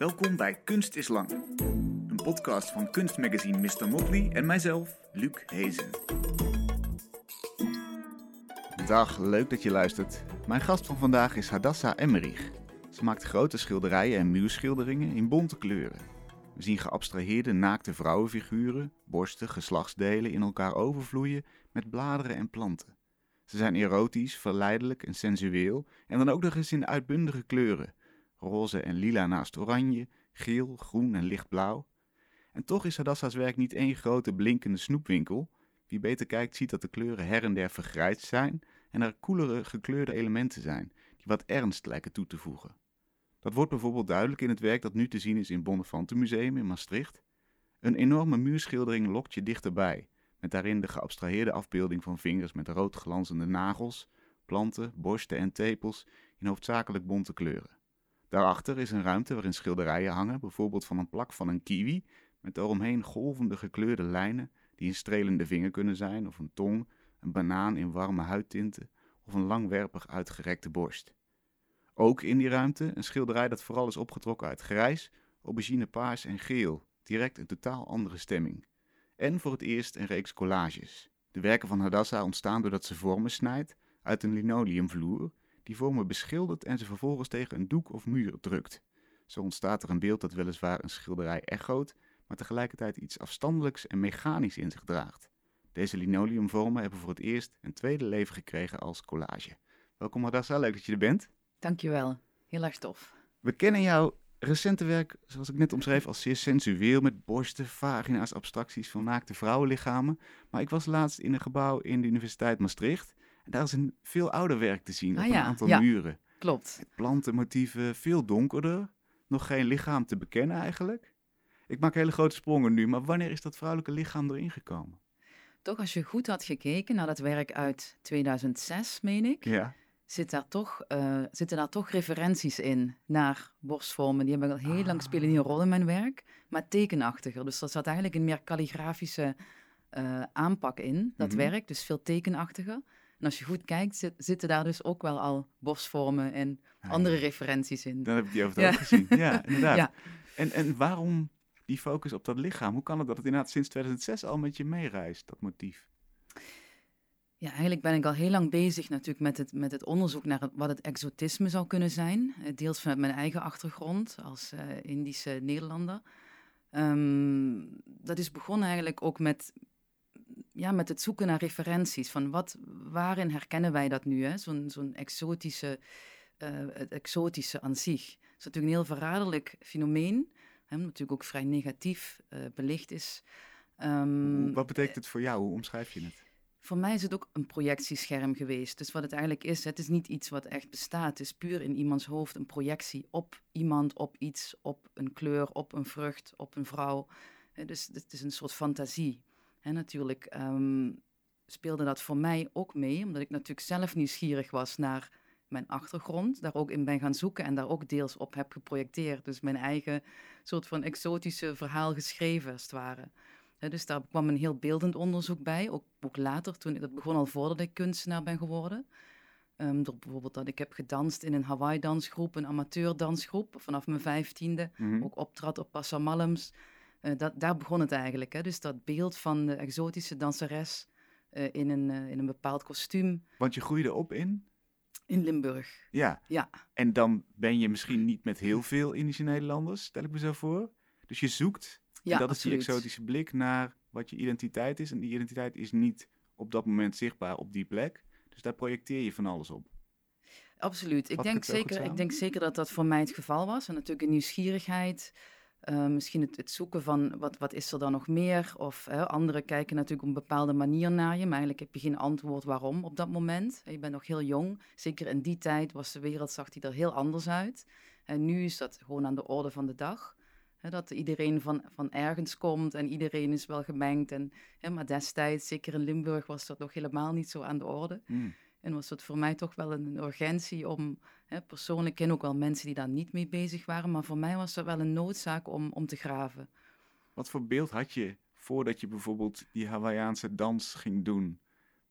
Welkom bij Kunst is Lang, een podcast van kunstmagazine Mr. Motley en mijzelf, Luc Hezen. Dag, leuk dat je luistert. Mijn gast van vandaag is Hadassa Emmerich. Ze maakt grote schilderijen en muurschilderingen in bonte kleuren. We zien geabstraheerde naakte vrouwenfiguren, borsten, geslachtsdelen in elkaar overvloeien met bladeren en planten. Ze zijn erotisch, verleidelijk en sensueel en dan ook nog eens in uitbundige kleuren. Roze en lila naast oranje, geel, groen en lichtblauw. En toch is Hadassa's werk niet één grote blinkende snoepwinkel. Wie beter kijkt ziet dat de kleuren her en der vergrijsd zijn en er koelere gekleurde elementen zijn die wat ernst lijken toe te voegen. Dat wordt bijvoorbeeld duidelijk in het werk dat nu te zien is in Bonnefante Museum in Maastricht. Een enorme muurschildering lokt je dichterbij, met daarin de geabstraheerde afbeelding van vingers met rood glanzende nagels, planten, borsten en tepels in hoofdzakelijk bonte kleuren. Daarachter is een ruimte waarin schilderijen hangen, bijvoorbeeld van een plak van een kiwi, met eromheen golvende gekleurde lijnen die een strelende vinger kunnen zijn, of een tong, een banaan in warme huidtinten of een langwerpig uitgerekte borst. Ook in die ruimte een schilderij dat vooral is opgetrokken uit grijs, aubergine paars en geel, direct een totaal andere stemming. En voor het eerst een reeks collages. De werken van Hadassa ontstaan doordat ze vormen snijdt uit een linoleumvloer, die vormen beschildert en ze vervolgens tegen een doek of muur drukt. Zo ontstaat er een beeld dat weliswaar een schilderij echoot, maar tegelijkertijd iets afstandelijks en mechanisch in zich draagt. Deze linoleumvormen hebben voor het eerst een tweede leven gekregen als collage. Welkom Hadassa, leuk dat je er bent. Dankjewel, heel erg tof. We kennen jouw recente werk, zoals ik net omschreef, als zeer sensueel met borsten, vagina's, abstracties van naakte vrouwenlichamen. Maar ik was laatst in een gebouw in de Universiteit Maastricht daar is een veel ouder werk te zien Ah op ja, een aantal ja. muren. Klopt. Plantenmotieven, veel donkerder, nog geen lichaam te bekennen eigenlijk. Ik maak hele grote sprongen nu, maar wanneer is dat vrouwelijke lichaam erin gekomen? Toch, als je goed had gekeken naar dat werk uit 2006, meen ik, Ja. zit daar toch, eh, zitten daar toch referenties in naar borstvormen. Die hebben al heel lang spelen die een rol in mijn werk, maar tekenachtiger. Dus er zat eigenlijk een meer kalligrafische eh, aanpak in, dat Mhm. werk, dus veel tekenachtiger. En als je goed kijkt, zit- zitten daar dus ook wel al borstvormen en Ah, andere ja. referenties in. Dan heb ik die over het Ja. gezien. Ja, inderdaad. Ja. En, en waarom die focus op dat lichaam? Hoe kan het dat het inderdaad sinds 2006 al met je meereist, dat motief? Ja, eigenlijk ben ik al heel lang bezig natuurlijk met het, met het onderzoek naar het- wat het exotisme zou kunnen zijn. Eh, Deels vanuit mijn eigen achtergrond als eh, Indische Nederlander. Ehm, dat is begonnen eigenlijk ook met, ja, met het zoeken naar referenties. Van wat, waarin herkennen wij dat nu? hè? Zo'n zo'n exotische, eh, het exotische aan zich. Het is natuurlijk een heel verraderlijk fenomeen. Hè, natuurlijk ook vrij negatief eh, belicht is. Ehm, Wat betekent het voor jou? Hoe omschrijf je het? voor mij is het ook een projectiescherm geweest. Dus wat het eigenlijk is, het is niet iets wat echt bestaat. Het is puur in iemands hoofd een projectie op iemand, op iets, op een kleur, op een vrucht, op een vrouw. Dus het is een soort fantasie. En natuurlijk ehm, speelde dat voor mij ook mee, omdat ik natuurlijk zelf nieuwsgierig was naar mijn achtergrond, daar ook in ben gaan zoeken en daar ook deels op heb geprojecteerd. Dus mijn eigen soort van exotische verhaal geschreven, als het ware. Dus daar kwam een heel beeldend onderzoek bij, ook, ook later, toen ik, dat begon al voordat ik kunstenaar ben geworden. Ehm, door bijvoorbeeld dat ik heb gedanst in een Hawaii-dansgroep, een amateurdansgroep, vanaf mijn vijftiende, Mhm. ook optrad op Passamallums. Eh dat, daar begon het eigenlijk. Hè? Dus dat beeld van de exotische danseres eh, in, een, eh, in een bepaald kostuum Want je groeide op in? in Limburg. Ja. Ja. En dan ben je misschien niet met heel veel Indische Nederlanders, stel ik me zo voor. Dus je zoekt, Ja, en dat is die exotische blik naar wat je identiteit is. En die identiteit is niet op dat moment zichtbaar op die plek. Dus daar projecteer je van alles op. Absoluut. Ik Vat ik denk, zeker, ik denk zeker dat dat voor mij het geval was. En natuurlijk een nieuwsgierigheid. Eh, misschien het, het zoeken van wat, wat is er dan nog meer. Of hè, anderen kijken natuurlijk op een bepaalde manier naar je. Maar eigenlijk heb je geen antwoord waarom op dat moment. Je bent nog heel jong. Zeker in die tijd was de wereld, zag die er heel anders uit. En nu is dat gewoon aan de orde van de dag. Hè, dat iedereen van, van ergens komt en iedereen is wel gemengd. En, hè, maar destijds, zeker in Limburg, was dat nog helemaal niet zo aan de orde. Hmm. En was het voor mij toch wel een urgentie om, hè, persoonlijk ken ook wel mensen die daar niet mee bezig waren, maar voor mij was dat wel een noodzaak om, om te graven. Wat voor beeld had je voordat je bijvoorbeeld die Hawaïaanse dans ging doen?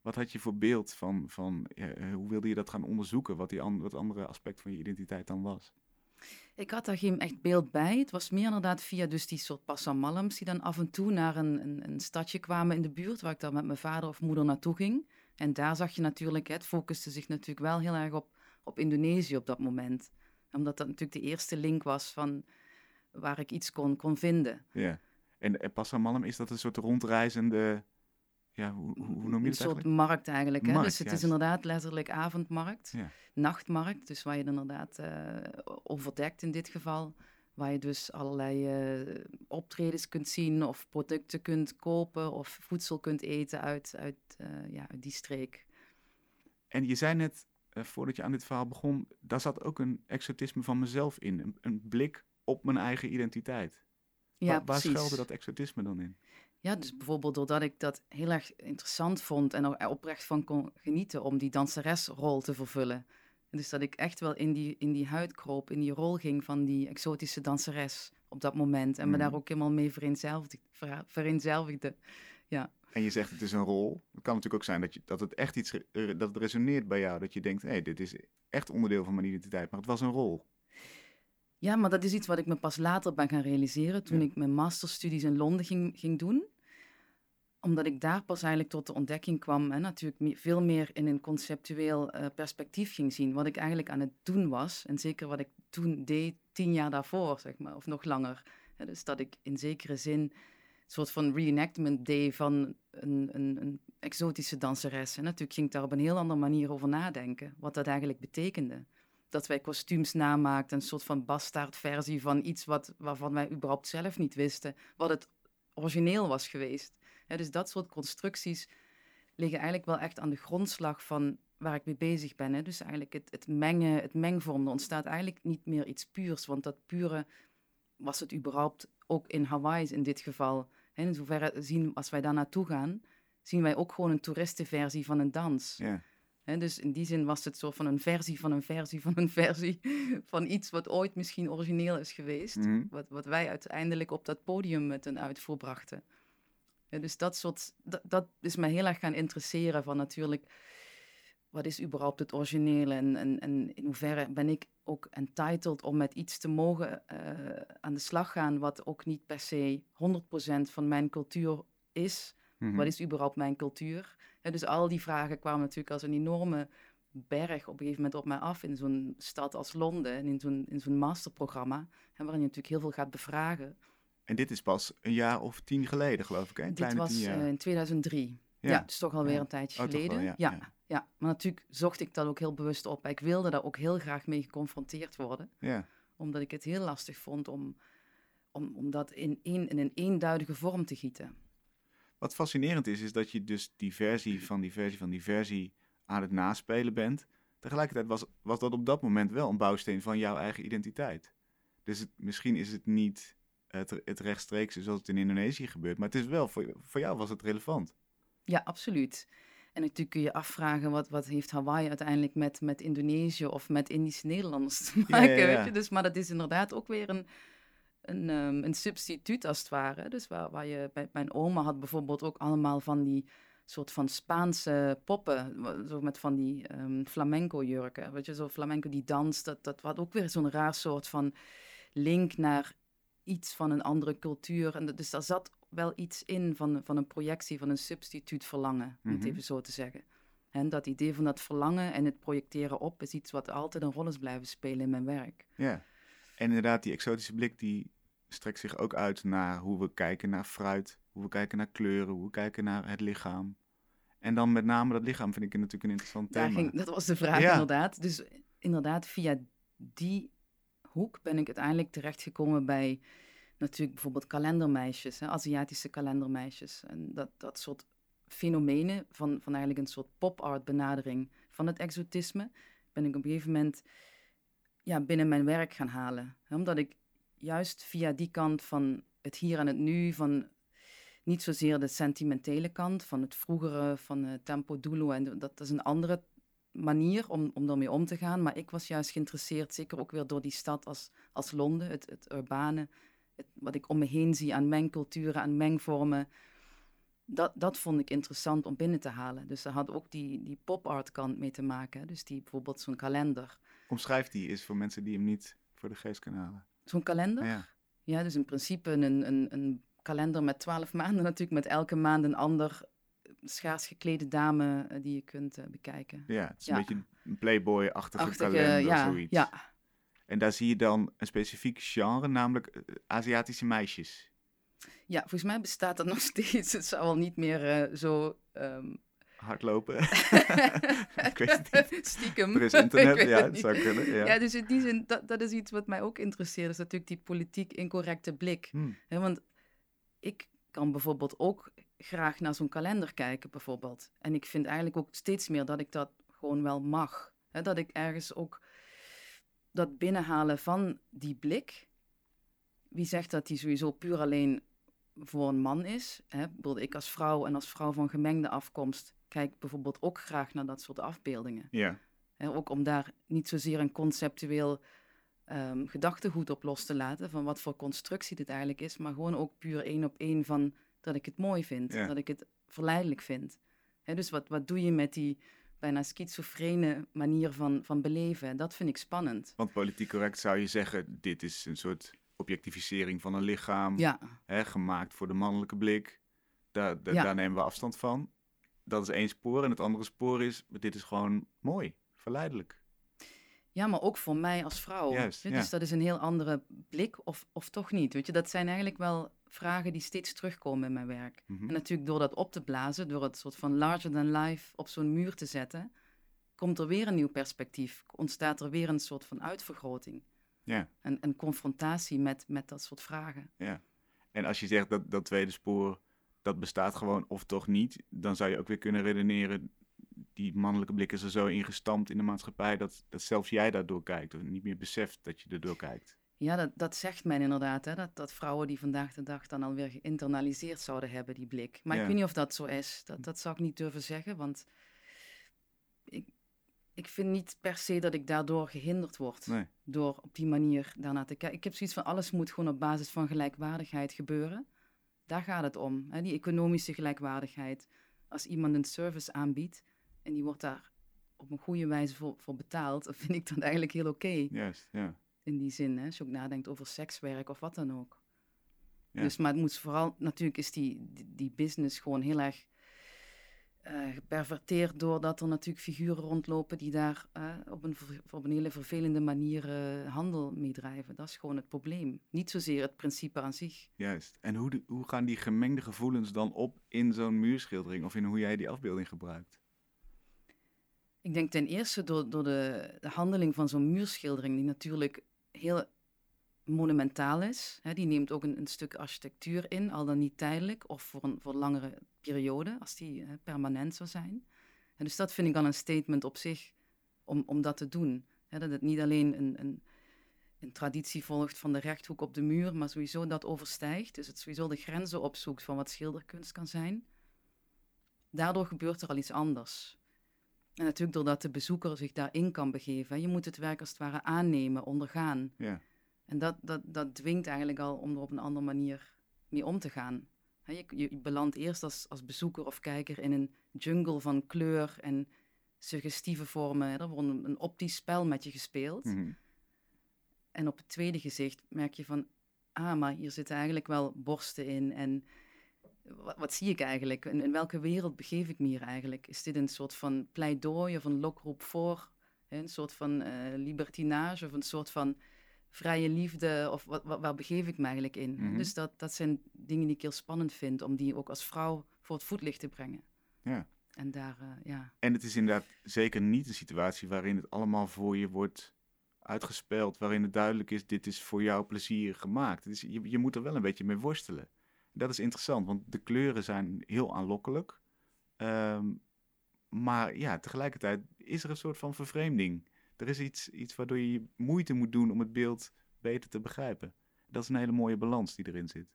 Wat had je voor beeld van, van ja, eh, hoe wilde je dat gaan onderzoeken? Wat die an, wat andere aspect van je identiteit dan was? Ik had daar geen echt beeld bij. Het was meer inderdaad via dus die soort passamalms die dan af en toe naar een, een, een, stadje kwamen in de buurt, waar ik dan met mijn vader of moeder naartoe ging. En daar zag je natuurlijk, het focuste zich natuurlijk wel heel erg op, op Indonesië op dat moment. Omdat dat natuurlijk de eerste link was van waar ik iets kon, kon vinden. Ja, en, en Passamalm, is dat een soort rondreizende ja, hoe, hoe noem je het Een soort markt eigenlijk. Hè? dus het is inderdaad letterlijk avondmarkt, ja. nachtmarkt. Dus waar je inderdaad uh, overdekt in dit geval. Waar je dus allerlei uh, optredens kunt zien of producten kunt kopen of voedsel kunt eten uit, uit, uh, ja, uit die streek. En je zei net, voordat je aan dit verhaal begon, daar zat ook een exotisme van mezelf in. Een, een blik op mijn eigen identiteit. Ja, waar, waar schuilde dat exotisme dan in? Ja, dus bijvoorbeeld doordat ik dat heel erg interessant vond en er oprecht van kon genieten om die danseresrol te vervullen. Dus dat ik echt wel in die, in die huid kroop, in die rol ging van die exotische danseres op dat moment. En me daar mm. ook helemaal mee vereenzelvigde. Ja. En je zegt het is een rol. Het kan natuurlijk ook zijn dat, je, dat het echt iets dat het resoneert bij jou. Dat je denkt, hé, hey, dit is echt onderdeel van mijn identiteit. Maar het was een rol. Ja, maar dat is iets wat ik me pas later ben gaan realiseren toen ik mijn masterstudies in Londen ging, ging doen. Omdat ik daar pas eigenlijk tot de ontdekking kwam en natuurlijk veel meer in een conceptueel uh, perspectief ging zien. Wat ik eigenlijk aan het doen was en zeker wat ik toen deed tien jaar daarvoor, zeg maar, of nog langer. dus dat ik in zekere zin een soort van reenactment deed van een, een, een exotische danseres. En natuurlijk ging ik daar op een heel andere manier over nadenken, wat dat eigenlijk betekende dat wij kostuums namaakten, een soort van bastaardversie van iets wat, waarvan wij überhaupt zelf niet wisten wat het origineel was geweest. Dus dat soort constructies liggen eigenlijk wel echt aan de grondslag van waar ik mee bezig ben. Dus eigenlijk het, het mengen, het mengvorm, er ontstaat eigenlijk niet meer iets puurs, want dat pure was het überhaupt ook in Hawaii in dit geval. in zoverre zien, als wij daar naartoe gaan, zien wij ook gewoon een toeristenversie van een dans. Ja dus in die zin was het zo van een versie van een versie van een versie van iets wat ooit misschien origineel is geweest. Mhm. wat, wat wij uiteindelijk op dat podium met een uitvoer brachten. Dus dat soort, dat, dat is mij heel erg gaan interesseren van natuurlijk, wat is überhaupt het originele en, en, en in hoeverre ben ik ook entitled om met iets te mogen uh, aan de slag gaan wat ook niet per se 100% van mijn cultuur is. Mhm. Wat is überhaupt mijn cultuur? dus al die vragen kwamen natuurlijk als een enorme berg op een gegeven moment op mij af in zo'n stad als Londen en in zo'n, in zo'n masterprogramma, en waarin je natuurlijk heel veel gaat bevragen. En dit is pas een jaar of tien geleden, geloof ik, hè? dit was uh, in 2003. Ja. ja, dus toch alweer ja. een tijdje oh, geleden. Wel, ja. Ja, ja. maar natuurlijk zocht ik dat ook heel bewust op. Ik wilde daar ook heel graag mee geconfronteerd worden. Ja. Omdat ik het heel lastig vond om, om, om dat in, een, in een eenduidige vorm te gieten. Wat fascinerend is, is dat je dus die versie van die versie van die versie aan het naspelen bent. Tegelijkertijd was, was dat op dat moment wel een bouwsteen van jouw eigen identiteit. Dus het, misschien is het niet het, het rechtstreekse zoals het in Indonesië gebeurt, maar het is wel, voor, voor jou was het relevant. Ja, absoluut. En natuurlijk kun je afvragen, wat, wat heeft Hawaii uiteindelijk met, met Indonesië of met Indische Nederlanders te maken? Weet je? Dus, maar dat is inderdaad ook weer een, een, um, een substituut als het ware. Dus waar, waar je, bij, mijn oma had bijvoorbeeld ook allemaal van die soort van Spaanse poppen, zo met van die um, flamenco jurken. Weet je, zo flamenco die danst, dat, dat had ook weer zo'n raar soort van link naar iets van een andere cultuur. En dus daar zat wel iets in van, van een projectie, van een substituut verlangen, om het mhm. even zo te zeggen. En dat idee van dat verlangen en het projecteren op is iets wat altijd een rol is blijven spelen in mijn werk. Ja, en inderdaad, die exotische blik die strekt zich ook uit naar hoe we kijken naar fruit, hoe we kijken naar kleuren, hoe we kijken naar het lichaam. En dan met name dat lichaam vind ik natuurlijk een interessant thema. Ging, dat was de vraag inderdaad. Dus inderdaad, via die ben ik uiteindelijk terechtgekomen bij natuurlijk bijvoorbeeld kalendermeisjes, hè, Aziatische kalendermeisjes. En dat, dat soort fenomenen van, van eigenlijk een soort pop-art benadering van het exotisme, ben ik op een gegeven moment ja, binnen mijn werk gaan halen. Omdat ik juist via die kant van het hier en het nu, van niet zozeer de sentimentele kant van het vroegere, van uh, tempo dulu, en dat, dat is een andere manier om, om daarmee om te gaan. Maar ik was juist geïnteresseerd, zeker ook weer door die stad als, als Londen, het, het urbane, het, wat ik om me heen zie aan mengculturen, aan mengvormen. Dat, dat vond ik interessant om binnen te halen. Dus daar had ook die, die pop-art kant mee te maken. Dus die bijvoorbeeld zo'n kalender. Omschrijf die is voor mensen die hem niet voor de geestkanalen? Zo'n kalender? Ja. Ja, dus in principe een, een, een kalender met twaalf maanden natuurlijk, met elke maand een ander schaars geklede dame eh, die je kunt eh, bekijken. Ja, het is Ja. een beetje een Playboy-achtige Achtige, kalender, ja, zoiets. ja. En daar zie je dan een specifiek genre, namelijk eh, Aziatische meisjes. ja, volgens mij bestaat dat nog steeds. Het zou wel niet meer zo... ehm, Hardlopen. Ik weet het niet. Stiekem. Er is internet, ja, het zou kunnen. Ja. Ja, dus in die zin, dat, dat is iets wat mij ook interesseert. is natuurlijk die politiek incorrecte blik. Hm, Hè, want ik kan bijvoorbeeld ook graag naar zo'n kalender kijken, bijvoorbeeld. En ik vind eigenlijk ook steeds meer dat ik dat gewoon wel mag. Dat ik ergens ook dat binnenhalen van die blik. Wie zegt dat die sowieso puur alleen voor een man is? Hè? Ik als vrouw en als vrouw van gemengde afkomst kijk bijvoorbeeld ook graag naar dat soort afbeeldingen. ja. Ook om daar niet zozeer een conceptueel ehm, gedachtegoed op los te laten van wat voor constructie dit eigenlijk is, maar gewoon ook puur één op één van dat ik het mooi vind, Ja. dat ik het verleidelijk vind. Dus wat, wat doe je met die bijna schizofrene manier van, van beleven? En dat vind ik spannend. Want politiek correct zou je zeggen, dit is een soort objectificering van een lichaam, Ja, gemaakt voor de mannelijke blik. Daar, daar, Ja. daar nemen we afstand van. Dat is één spoor. En het andere spoor is, dit is gewoon mooi, verleidelijk. ja maar ook voor mij als vrouw. Juist, ja. Dus dat is een heel andere blik, of, of toch niet? Weet je, dat zijn eigenlijk wel vragen die steeds terugkomen in mijn werk. Mhm. En natuurlijk door dat op te blazen, door het soort van larger than life op zo'n muur te zetten, komt er weer een nieuw perspectief. Ontstaat er weer een soort van uitvergroting. Ja, En een confrontatie met, met dat soort vragen. ja. En als je zegt dat dat tweede spoor, dat bestaat gewoon of toch niet, dan zou je ook weer kunnen redeneren, die mannelijke blik is er zo ingestampt in de maatschappij dat, dat zelfs jij daardoor kijkt, of niet meer beseft dat je erdoor kijkt. Ja, dat, dat zegt men inderdaad, hè? Dat, dat vrouwen die vandaag de dag dan alweer geïnternaliseerd zouden hebben, die blik. Maar Ja. ik weet niet of dat zo is. Dat, dat zou ik niet durven zeggen, want ik, ik vind niet per se dat ik daardoor gehinderd word. Nee. door op die manier daarnaar te kijken. Ik heb zoiets van alles moet gewoon op basis van gelijkwaardigheid gebeuren. Daar gaat het om, hè? die economische gelijkwaardigheid. Als iemand een service aanbiedt en die wordt daar op een goede wijze voor, voor betaald, dan vind ik dat eigenlijk heel oké Juist, ja. In die zin. Hè? Als je ook nadenkt over sekswerk of wat dan ook. Ja. Dus, maar het moet vooral, natuurlijk is die, die, die business gewoon heel erg eh, geperverteerd doordat er natuurlijk figuren rondlopen die daar eh, op, een, op een hele vervelende manier eh, handel mee drijven. Dat is gewoon het probleem. Niet zozeer het principe aan zich. Juist. En hoe, de- hoe gaan die gemengde gevoelens dan op in zo'n muurschildering of in hoe jij die afbeelding gebruikt? Ik denk ten eerste door, door de, de handeling van zo'n muurschildering, die natuurlijk heel monumentaal is. Hè, die neemt ook een, een stuk architectuur in, al dan niet tijdelijk of voor een voor langere periode, als die hè, permanent zou zijn. En dus dat vind ik dan een statement op zich om, om dat te doen. Hè, dat het niet alleen een, een, een traditie volgt van de rechthoek op de muur, maar sowieso dat overstijgt. Dus het sowieso de grenzen opzoekt van wat schilderkunst kan zijn. Daardoor gebeurt er al iets anders. En natuurlijk doordat de bezoeker zich daarin kan begeven. Je moet het werk als het ware aannemen, ondergaan. Ja, En dat, dat, dat dwingt eigenlijk al om er op een andere manier mee om te gaan. Je, je, belandt eerst als, als bezoeker of kijker in een jungle van kleur en suggestieve vormen. Er wordt een, een optisch spel met je gespeeld. Mhm. En op het tweede gezicht merk je van, ah, maar hier zitten eigenlijk wel borsten in. En wat, wat zie ik eigenlijk? In, in welke wereld begeef ik me hier eigenlijk? Is dit een soort van pleidooi of een lokroep voor? Hè, Een soort van eh, libertinage of een soort van vrije liefde? Of wat, wat, waar begeef ik me eigenlijk in? Mhm. Dus dat, dat zijn dingen die ik heel spannend vind, om die ook als vrouw voor het voetlicht te brengen. ja. En daar, eh, ja. En het is inderdaad zeker niet een situatie waarin het allemaal voor je wordt uitgespeld, waarin het duidelijk is, dit is voor jouw plezier gemaakt. Je, je moet er wel een beetje mee worstelen. Dat is interessant, want de kleuren zijn heel aanlokkelijk. Ehm, maar ja, tegelijkertijd is er een soort van vervreemding. Er is iets, iets waardoor je moeite moet doen om het beeld beter te begrijpen. Dat is een hele mooie balans die erin zit.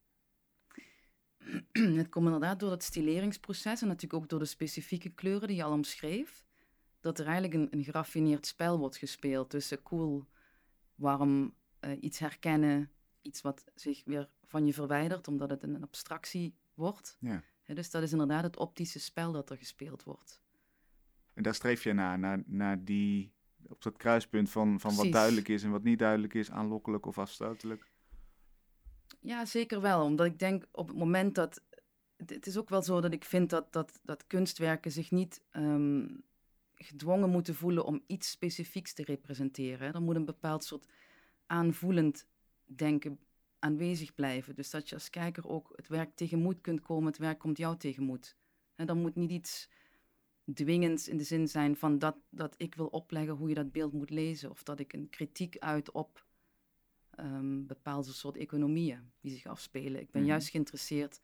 het komt inderdaad door het stileringsproces en natuurlijk ook door de specifieke kleuren die je al omschreef. Dat er eigenlijk een, een geraffineerd spel wordt gespeeld tussen cool, warm, eh, iets herkennen, iets wat zich weer van je verwijdert omdat het een, abstractie wordt. Ja. Dus dat is inderdaad het optische spel dat er gespeeld wordt. En daar streef je naar, naar, naar die op dat kruispunt van, van wat duidelijk is en wat niet duidelijk is, aanlokkelijk of afstotelijk. Ja, zeker wel. Omdat ik denk op het moment dat. Het, het is ook wel zo dat ik vind dat, dat, dat kunstwerken zich niet ehm, gedwongen moeten voelen om iets specifieks te representeren. Er moet een bepaald soort aanvoelend denken aanwezig blijven. Dus dat je als kijker ook het werk tegemoet kunt komen, het werk komt jou tegemoet. En dan moet niet iets dwingends in de zin zijn van dat, dat ik wil opleggen hoe je dat beeld moet lezen. Of dat ik een kritiek uit op ehm, bepaalde soort economieën die zich afspelen. Ik ben Mhm. juist geïnteresseerd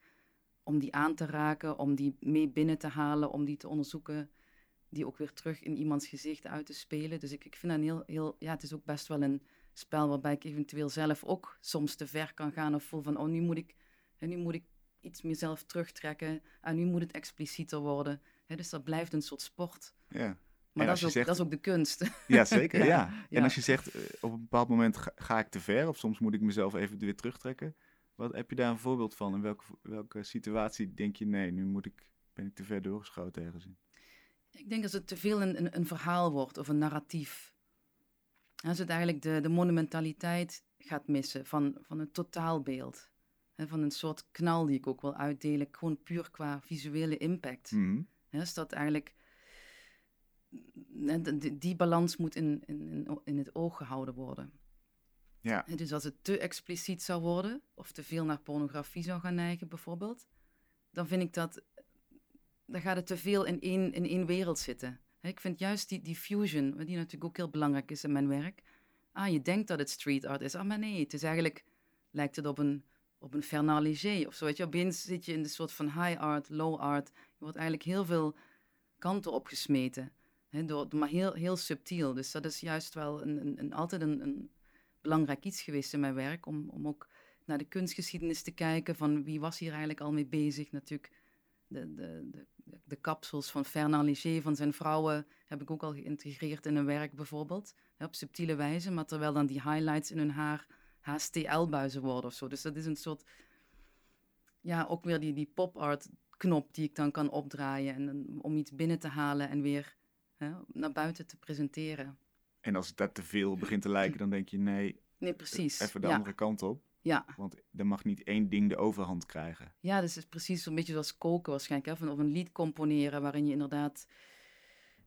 om die aan te raken, om die mee binnen te halen, om die te onderzoeken, die ook weer terug in iemands gezicht uit te spelen. Dus ik, ik vind dat een heel, heel, ja, het is ook best wel een spel waarbij ik eventueel zelf ook soms te ver kan gaan of voel van, oh, nu moet ik, nu moet ik iets meer zelf terugtrekken en nu moet het explicieter worden. Hè, dus dat blijft een soort sport. Ja, Maar dat is, ook, zegt- dat is ook de kunst. ja zeker. ja, Ja, En ja. als je zegt, eh, op een bepaald moment ga, ga ik te ver, of soms moet ik mezelf even weer terugtrekken. Wat, heb je daar een voorbeeld van? In welke, welke situatie denk je, nee, nu moet ik, ben ik te ver doorgeschoten ergens in? Ik denk als het te veel een, een, een verhaal wordt of een narratief. Als het eigenlijk de, de monumentaliteit gaat missen van, van het totaalbeeld. Hè, van een soort knal die ik ook wil uitdelen, gewoon puur qua visuele impact. Hè, is dat eigenlijk... die, die balans moet in, in, in, in het oog gehouden worden. Ja, Dus als het te expliciet zou worden, of te veel naar pornografie zou gaan neigen bijvoorbeeld, dan vind ik dat, dan gaat het te veel in één, in één wereld zitten. Ik vind juist die, die fusion, die natuurlijk ook heel belangrijk is in mijn werk. Ah, je denkt dat het street art is, ah, maar nee, het is eigenlijk, lijkt het op een, op een Fernand of zo. Je, opeens zit je in de soort van high art, low art. Je wordt eigenlijk heel veel kanten opgesmeten, hè, door, maar heel, heel subtiel. Dus dat is juist wel een, een, een, altijd een, een belangrijk iets geweest in mijn werk. Om, om ook naar de kunstgeschiedenis te kijken. Van wie was hier eigenlijk al mee bezig? Natuurlijk de, de, de, de kapsels van Fernand Léger, van zijn vrouwen, heb ik ook al geïntegreerd in een werk bijvoorbeeld. Op subtiele wijze, maar terwijl dan die highlights in hun haar HSTL-buizen worden of zo. Dus dat is een soort, ja, ook weer die, die pop-art knop die ik dan kan opdraaien. En, om iets binnen te halen en weer hè, naar buiten te presenteren. en als het daar te veel begint te lijken, dan denk je, nee, Nee, precies. even de ja. andere kant op. Ja. Want er mag niet één ding de overhand krijgen. Ja, dus het is precies zo'n beetje zoals koken waarschijnlijk. Hè? Of, een, een lied componeren waarin je inderdaad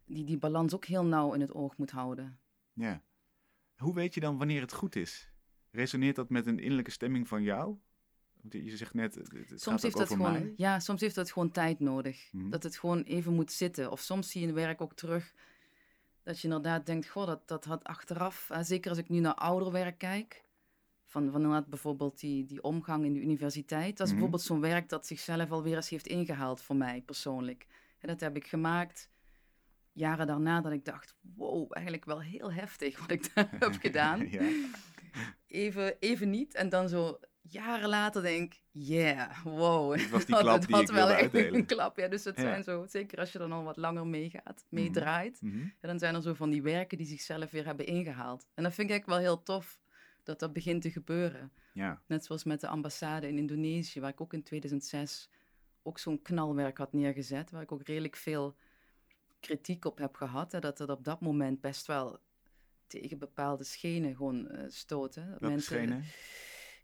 die, die balans ook heel nauw in het oog moet houden. Ja. Hoe weet je dan wanneer het goed is? Resoneert dat met een innerlijke stemming van jou? Je zegt net, het, Soms gaat heeft dat gewoon, mij. ja, soms heeft dat gewoon tijd nodig. Mhm. Dat het gewoon even moet zitten. Of soms zie je in werk ook terug dat je inderdaad denkt, goh, dat, dat had achteraf, hè, zeker als ik nu naar ouder werk kijk, van, van inderdaad bijvoorbeeld die, die omgang in de universiteit. Dat is Mhm. bijvoorbeeld zo'n werk dat zichzelf alweer eens heeft ingehaald voor mij persoonlijk. En dat heb ik gemaakt jaren daarna dat ik dacht, wow, eigenlijk wel heel heftig wat ik daar heb gedaan. ja. Even, even niet. En dan zo jaren later denk ik, yeah, wow. Dit was die Dat klap die had ik wel echt een klap, ja. Dus dat Ja. zijn zo, zeker als je dan al wat langer meegaat, meedraait. Mhm. En dan zijn er zo van die werken die zichzelf weer hebben ingehaald. En dat vind ik eigenlijk wel heel tof, dat dat begint te gebeuren. ja. Net zoals met de ambassade in Indonesië, waar ik ook in 2006 ook zo'n knalwerk had neergezet, waar ik ook redelijk veel kritiek op heb gehad. Hè, dat het op dat moment best wel tegen bepaalde schenen gewoon eh stoten. Dat Welke schenen?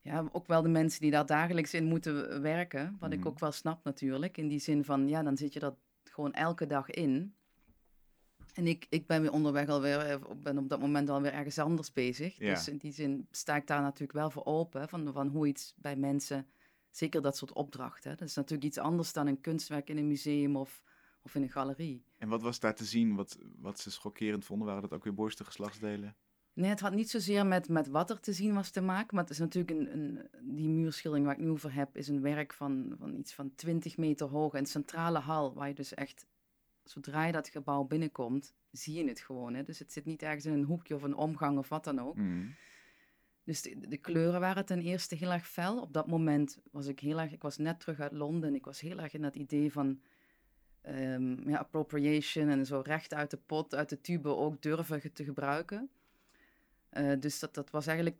ja, ook wel de mensen die daar dagelijks in moeten werken. Wat Mhm. ik ook wel snap natuurlijk. In die zin van, ja, dan zit je dat gewoon elke dag in. En ik, ik ben weer onderweg alweer, eh, ben op dat moment alweer ergens anders bezig. Ja. Dus in die zin sta ik daar natuurlijk wel voor open. Van, van hoe iets bij mensen, zeker dat soort opdrachten. Dat is natuurlijk iets anders dan een kunstwerk in een museum of, of in een galerie. En wat was daar te zien wat, wat ze schokkerend vonden? Waren dat ook weer borsten, geslachtsdelen? Nee, het had niet zozeer met, met wat er te zien was te maken. Maar het is natuurlijk een, een, die muurschildering waar ik nu over heb, is een werk van, van iets van 20 meter hoog. Een centrale hal, waar je dus echt, zodra je dat gebouw binnenkomt, zie je het gewoon. Hè? Dus het zit niet ergens in een hoekje of een omgang of wat dan ook. Mhm. Dus de, de kleuren waren ten eerste heel erg fel. Op dat moment was ik heel erg, ik was net terug uit Londen. Ik was heel erg in dat idee van ehm, ja, appropriation en zo recht uit de pot, uit de tube ook durven te gebruiken. Eh, dus dat, dat was eigenlijk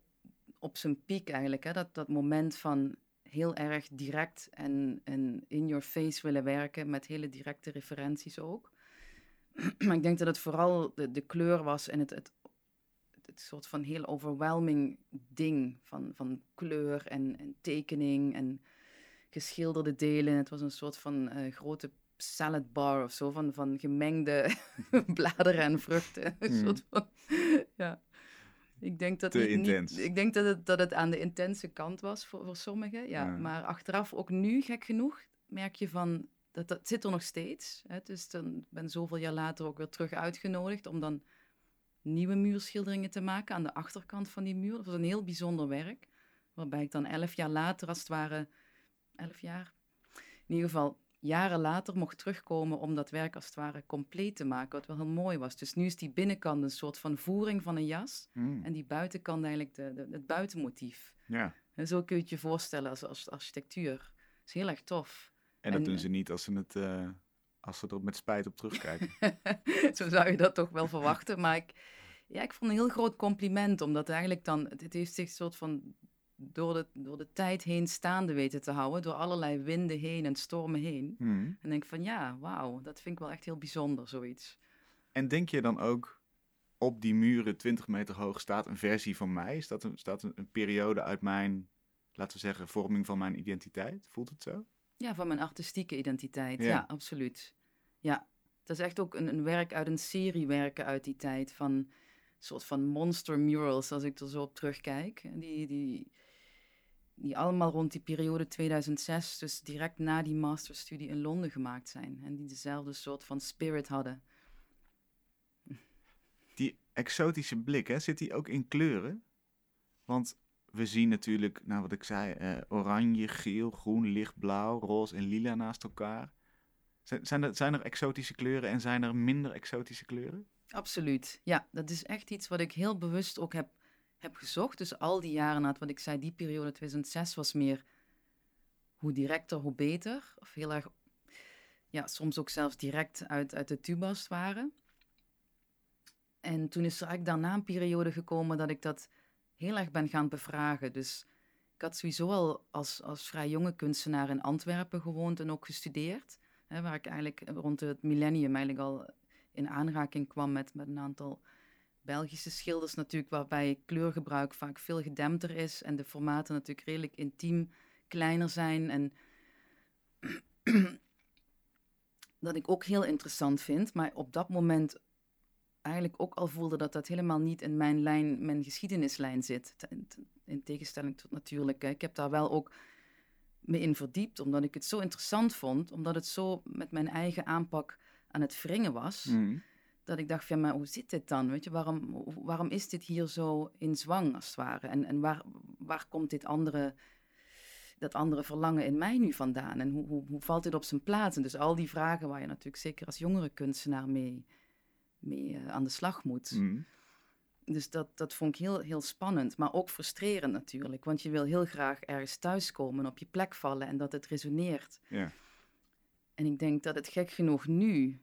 op zijn piek eigenlijk. Hè? Dat, dat moment van heel erg direct en, en in your face willen werken met hele directe referenties ook. maar ik denk dat het vooral de, de kleur was en het, het, het soort van heel overwhelming ding van, van kleur en, en tekening en geschilderde delen. Het was een soort van uh, grote salad bar of zo, van, van gemengde bladeren en vruchten. Een Hmm. soort van, ja. Ik denk dat, niet- intens. ik denk dat het, dat het aan de intense kant was voor, voor sommigen. Ja. Ja. Maar achteraf, ook nu, gek genoeg, merk je van... Dat, dat zit er nog steeds. Hè? Dus dan ben zoveel jaar later ook weer terug uitgenodigd om dan nieuwe muurschilderingen te maken aan de achterkant van die muur. Dat was een heel bijzonder werk. Waarbij ik dan elf jaar later, als het ware, elf jaar, in ieder geval jaren later mocht terugkomen om dat werk als het ware compleet te maken. Wat wel heel mooi was. Dus nu is die binnenkant een soort van voering van een jas. Mm, En die buitenkant eigenlijk de, de, het buitenmotief. Ja. En zo kun je het je voorstellen als, als architectuur. Dat is heel erg tof. En dat En, doen eh, ze niet als ze, het, eh, als ze er met spijt op terugkijken. Zo zou je dat toch wel verwachten. Maar ik, ja, ik vond een heel groot compliment, omdat eigenlijk dan, het, heeft zich soort van door de, door de tijd heen staande weten te houden, door allerlei winden heen en stormen heen. Mm. En denk van ja, wauw, dat vind ik wel echt heel bijzonder, zoiets. En denk je dan ook, op die muren 20 meter hoog staat een versie van mij? Staat een, staat een, een periode uit mijn, laten we zeggen, vorming van mijn identiteit? Voelt het zo? Ja, van mijn artistieke identiteit. Ja. Ja, absoluut. Ja, het is echt ook een, een werk uit een serie werken uit die tijd. Van een soort van monster murals, als ik er zo op terugkijk. Die, die, die allemaal rond die periode 2006, dus direct na die masterstudie in Londen gemaakt zijn. En die dezelfde soort van spirit hadden. Die exotische blik, hè, zit die ook in kleuren? Want we zien natuurlijk, nou wat ik zei, eh, oranje, geel, groen, lichtblauw, roze en lila naast elkaar. Zijn, zijn, er, zijn er exotische kleuren en zijn er minder exotische kleuren? Absoluut. Ja, dat is echt iets wat ik heel bewust ook heb, heb gezocht. Dus al die jaren na, wat ik zei, die periode 2006 was meer hoe directer, hoe beter. Of heel erg, ja, soms ook zelfs direct uit, uit de tubas waren. En toen is er eigenlijk daarna een periode gekomen dat ik dat heel erg ben gaan bevragen. Dus ik had sowieso al als, als vrij jonge kunstenaar in Antwerpen gewoond en ook gestudeerd. Hè, waar ik eigenlijk rond het millennium eigenlijk al in aanraking kwam met, met een aantal Belgische schilders natuurlijk, waarbij kleurgebruik vaak veel gedempter is en de formaten natuurlijk redelijk intiem kleiner zijn. En dat ik ook heel interessant vind, maar op dat moment eigenlijk ook al voelde dat dat helemaal niet in mijn lijn, mijn geschiedenislijn zit. In tegenstelling tot natuurlijk, ik heb daar wel ook me in verdiept, omdat ik het zo interessant vond, omdat het zo met mijn eigen aanpak aan het wringen was Mm. Dat ik dacht van, maar hoe zit dit dan? Weet je, waarom, waarom is dit hier zo in zwang, als het ware? En, en waar, waar komt dit andere, dat andere verlangen in mij nu vandaan? En hoe, hoe, hoe valt dit op zijn plaats? En dus al die vragen waar je natuurlijk zeker als jongere kunstenaar mee, mee eh, aan de slag moet. Mm. Dus dat, dat vond ik heel, heel spannend, maar ook frustrerend natuurlijk. Want je wil heel graag ergens thuiskomen, op je plek vallen en dat het resoneert. Ja. En ik denk dat het gek genoeg nu,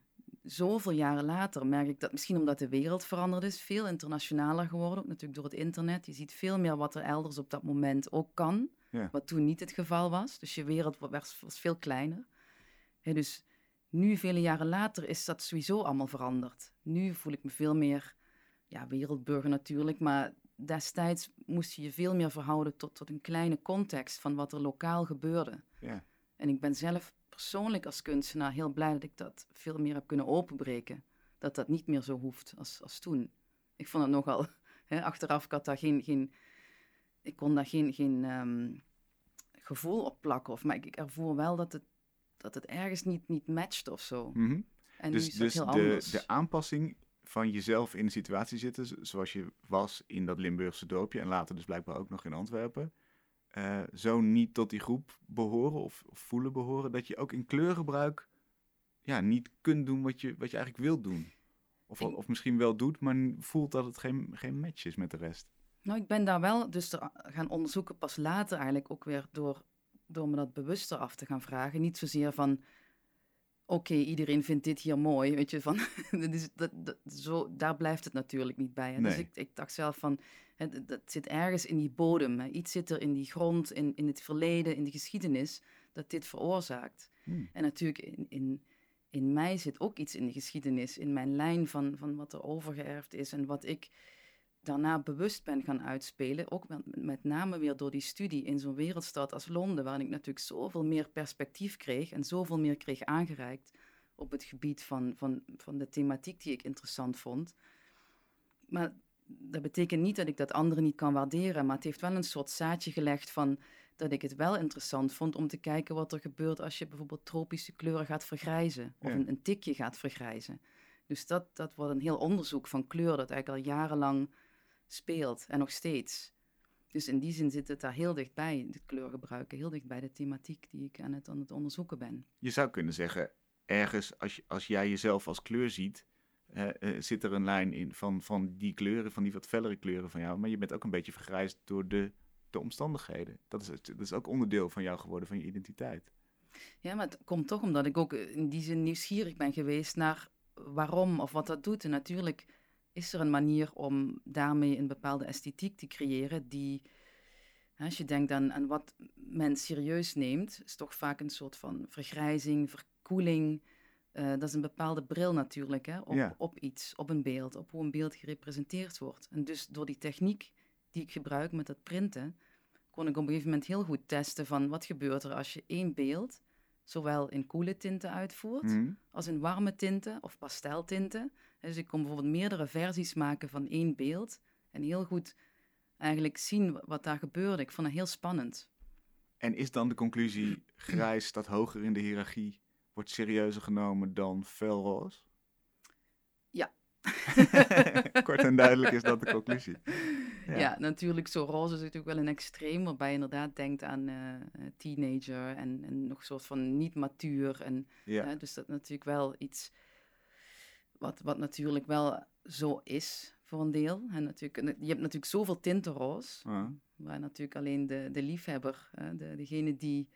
zoveel jaren later, merk ik dat misschien omdat de wereld veranderd is, veel internationaler geworden, ook natuurlijk door het internet. Je ziet veel meer wat er elders op dat moment ook kan, Ja. wat toen niet het geval was. Dus je wereld wa- was, was veel kleiner. Dus nu, vele jaren later, is dat sowieso allemaal veranderd. Nu voel ik me veel meer, ja, wereldburger natuurlijk, maar destijds moest je je veel meer verhouden tot, tot een kleine context van wat er lokaal gebeurde. Ja. En ik ben zelf persoonlijk als kunstenaar heel blij dat ik dat veel meer heb kunnen openbreken. Dat dat niet meer zo hoeft als, als toen. Ik vond het nogal, hè, achteraf, ik had daar geen, geen ik kon daar geen, geen ehm, gevoel op plakken. Of, maar ik, ik ervoer wel dat het, dat het ergens niet, niet matcht of zo. Mhm. En nu Dus, is dat dus heel de, anders. de aanpassing van jezelf in de situatie zitten, zoals je was in dat Limburgse dorpje en later dus blijkbaar ook nog in Antwerpen, eh, zo niet tot die groep behoren of, of voelen behoren, dat je ook in kleurgebruik ja, niet kunt doen wat je, wat je eigenlijk wilt doen. Of, Ik- of misschien wel doet, maar voelt dat het geen, geen match is met de rest. Nou, ik ben daar wel dus er gaan onderzoeken pas later eigenlijk ook weer door, door me dat bewuster af te gaan vragen. Niet zozeer van, oké, iedereen vindt dit hier mooi, weet je, van, dat is, dat, dat, zo, daar blijft het natuurlijk niet bij. hè. Dus ik, ik dacht zelf van, hè, dat, dat zit ergens in die bodem, hè. iets zit er in die grond, in, in het verleden, in de geschiedenis, dat dit veroorzaakt. Hmm. En natuurlijk in, in, in mij zit ook iets in de geschiedenis, in mijn lijn van, van wat er overgeërfd is en wat ik daarna bewust ben gaan uitspelen. Ook met, met name weer door die studie in zo'n wereldstad als Londen, waarin ik natuurlijk zoveel meer perspectief kreeg en zoveel meer kreeg aangereikt op het gebied van, van, van de thematiek die ik interessant vond. Maar dat betekent niet dat ik dat anderen niet kan waarderen, maar het heeft wel een soort zaadje gelegd van dat ik het wel interessant vond om te kijken wat er gebeurt als je bijvoorbeeld tropische kleuren gaat vergrijzen of een, een, tikje gaat vergrijzen. Dus dat, dat wordt een heel onderzoek van kleur dat eigenlijk al jarenlang speelt en nog steeds. Dus in die zin zit het daar heel dichtbij, het kleurgebruiken, heel dicht bij de thematiek die ik aan het, aan het onderzoeken ben. Je zou kunnen zeggen, ergens als, als jij jezelf als kleur ziet, uh, zit er een lijn in van, van die kleuren, van die wat fellere kleuren van jou. Maar je bent ook een beetje vergrijsd door de, de omstandigheden. Dat is, dat is ook onderdeel van jou geworden, van je identiteit. Ja, maar het komt toch omdat ik ook in die zin nieuwsgierig ben geweest naar waarom of wat dat doet. En natuurlijk is er een manier om daarmee een bepaalde esthetiek te creëren die, als je denkt aan, aan wat men serieus neemt, is toch vaak een soort van vergrijzing, verkoeling. Uh, dat is een bepaalde bril natuurlijk, hè, op, op iets, op een beeld, op hoe een beeld gerepresenteerd wordt. En dus door die techniek die ik gebruik met het printen, kon ik op een gegeven moment heel goed testen van wat gebeurt er als je één beeld zowel in koele tinten uitvoert, mhm. als in warme tinten of pasteltinten. Dus ik kon bijvoorbeeld meerdere versies maken van één beeld en heel goed eigenlijk zien wat daar gebeurde. Ik vond het heel spannend. En is dan de conclusie, grijs staat hoger in de hiërarchie, wordt serieuzer genomen dan felroze? Ja. Kort en duidelijk is dat de conclusie. Ja. natuurlijk, zo roze is natuurlijk wel een extreem, waarbij je inderdaad denkt aan uh, teenager en, en, nog een soort van niet matuur. En, ja. dus dat is natuurlijk wel iets wat, wat natuurlijk wel zo is voor een deel. En natuurlijk, je hebt natuurlijk zoveel tinten roze, waar natuurlijk alleen de, de liefhebber, de, degene die,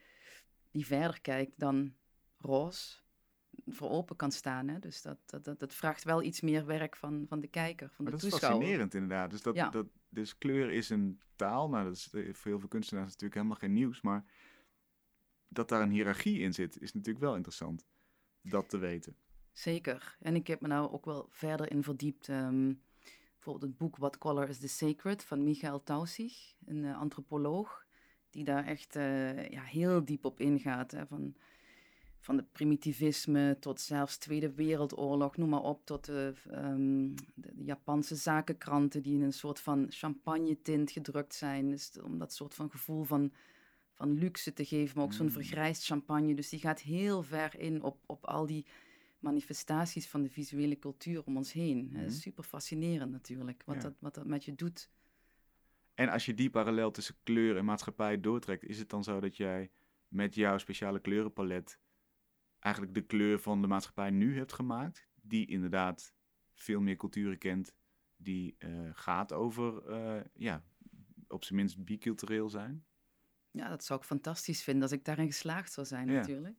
die verder kijkt dan roze, voor open kan staan. Hè? Dus dat, dat, dat, dat, vraagt wel iets meer werk van, van de kijker, van de dat toeschouwer. Dat is fascinerend inderdaad. Dus, dat, dat, dus kleur is een taal. Nou, dat is voor heel veel kunstenaars natuurlijk helemaal geen nieuws. Maar dat daar een hiërarchie in zit, is natuurlijk wel interessant. Dat te weten. Zeker. En ik heb me nou ook wel verder in verdiept. Um, bijvoorbeeld het boek What Color is the Sacred van Michael Tausig, een uh, antropoloog. Die daar echt uh, ja, heel diep op ingaat. Hè, van van het primitivisme tot zelfs Tweede Wereldoorlog, noem maar op, tot de, um, de, Japanse zakenkranten die in een soort van champagne-tint gedrukt zijn. Dus om dat soort van gevoel van, van luxe te geven, maar ook zo'n mm. vergrijsd champagne. Dus die gaat heel ver in op, op al die manifestaties van de visuele cultuur om ons heen. Mm. Super fascinerend natuurlijk, wat, dat, wat dat met je doet. En als je die parallel tussen kleur en maatschappij doortrekt, is het dan zo dat jij met jouw speciale kleurenpalet eigenlijk de kleur van de maatschappij nu hebt gemaakt. Die inderdaad veel meer culturen kent. Die uh, gaat over, uh, ja, op zijn minst bicultureel zijn. Ja, dat zou ik fantastisch vinden als ik daarin geslaagd zou zijn, natuurlijk.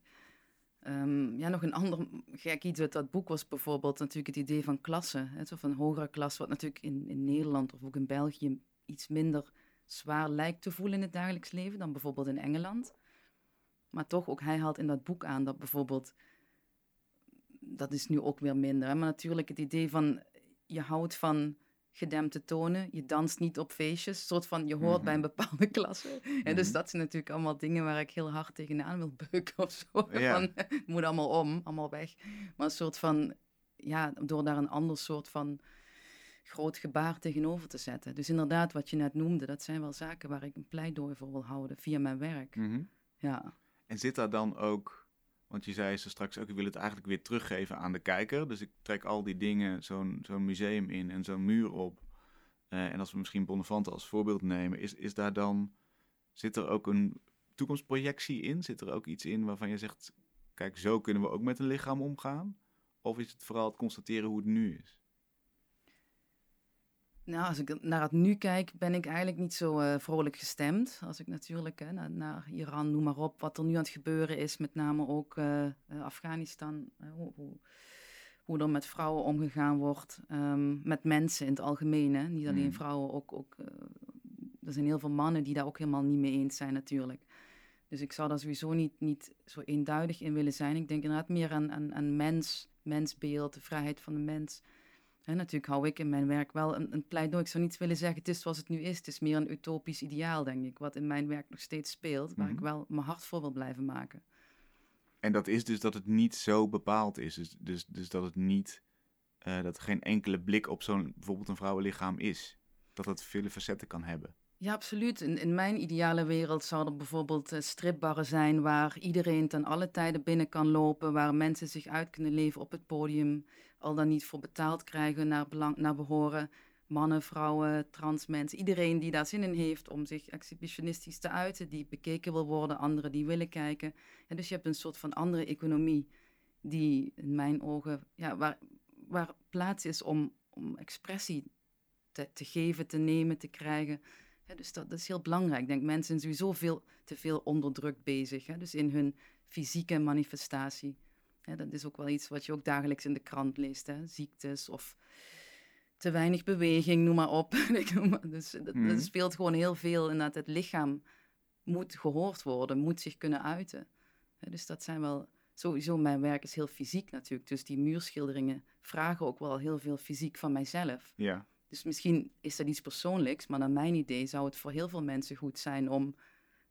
Um, ja, nog een ander gek iets uit dat boek was bijvoorbeeld natuurlijk het idee van klassen. Hè, of een hogere klas, wat natuurlijk in, in Nederland of ook in België iets minder zwaar lijkt te voelen in het dagelijks leven dan bijvoorbeeld in Engeland. Maar toch, ook hij haalt in dat boek aan dat bijvoorbeeld, dat is nu ook weer minder. Hè? Maar natuurlijk het idee van, je houdt van gedempte tonen, je danst niet op feestjes, soort van, je hoort bij een mhm. bepaalde klasse. En dus mhm. dat zijn natuurlijk allemaal dingen waar ik heel hard tegenaan wil beuken of zo. Ja. Van, het moet allemaal om, allemaal weg. Maar een soort van, ja, door daar een ander soort van groot gebaar tegenover te zetten. Dus inderdaad, wat je net noemde, dat zijn wel zaken waar ik een pleidooi voor wil houden via mijn werk. Mhm. Ja. En zit daar dan ook, want je zei ze straks ook, ik wil het eigenlijk weer teruggeven aan de kijker. Dus ik trek al die dingen, zo'n museum in en zo'n muur op. Uh, en als we misschien Bonnefante als voorbeeld nemen, is, is daar dan, zit er ook een toekomstprojectie in? Zit er ook iets in waarvan je zegt, kijk, zo kunnen we ook met een lichaam omgaan? Of is het vooral het constateren hoe het nu is? Nou, als ik naar het nu kijk, ben ik eigenlijk niet zo uh, vrolijk gestemd. Als ik natuurlijk hè, naar, naar, Iran, noem maar op, wat er nu aan het gebeuren is, met name ook uh, Afghanistan, hoe, hoe, hoe, er met vrouwen omgegaan wordt, um, met mensen in het algemeen. Hè. Niet alleen mm. vrouwen, ook, ook er zijn heel veel mannen die daar ook helemaal niet mee eens zijn natuurlijk. Dus ik zou daar sowieso niet, niet zo eenduidig in willen zijn. Ik denk inderdaad meer aan, aan, aan mens, mensbeeld, de vrijheid van de mens. En natuurlijk hou ik in mijn werk wel een, een pleidooi. Ik zou niet willen zeggen, het is zoals het nu is. Het is meer een utopisch ideaal, denk ik, wat in mijn werk nog steeds speelt, waar ik Mhm. wel mijn hart voor wil blijven maken. En dat is dus dat het niet zo bepaald is. Dus, dus, dus dat het niet, eh, dat er geen enkele blik op zo'n, bijvoorbeeld een vrouwenlichaam is. Dat het vele facetten kan hebben. Ja, absoluut. In, in mijn ideale wereld zou er bijvoorbeeld eh, stripbarren zijn waar iedereen ten alle tijden binnen kan lopen, waar mensen zich uit kunnen leven op het podium, al dan niet voor betaald krijgen naar, belang, naar behoren. Mannen, vrouwen, trans mensen, iedereen die daar zin in heeft om zich exhibitionistisch te uiten, die bekeken wil worden, anderen die willen kijken. En dus je hebt een soort van andere economie die in mijn ogen, ja, waar, waar plaats is om, om expressie te, te geven, te nemen, te krijgen. Dus dat, dat is heel belangrijk. Ik denk, mensen zijn sowieso veel te veel onderdrukt bezig. Hè, dus in hun fysieke manifestatie. Dat is ook wel iets wat je ook dagelijks in de krant leest. Hè, ziektes of te weinig beweging, noem maar op. Dus dat, Mhm. dat speelt gewoon heel veel. Dat het lichaam moet gehoord worden, moet zich kunnen uiten. Dus dat zijn wel... Sowieso, mijn werk is heel fysiek natuurlijk. Dus die muurschilderingen vragen ook wel heel veel fysiek van mijzelf. Ja. Dus misschien is dat iets persoonlijks, maar naar mijn idee zou het voor heel veel mensen goed zijn om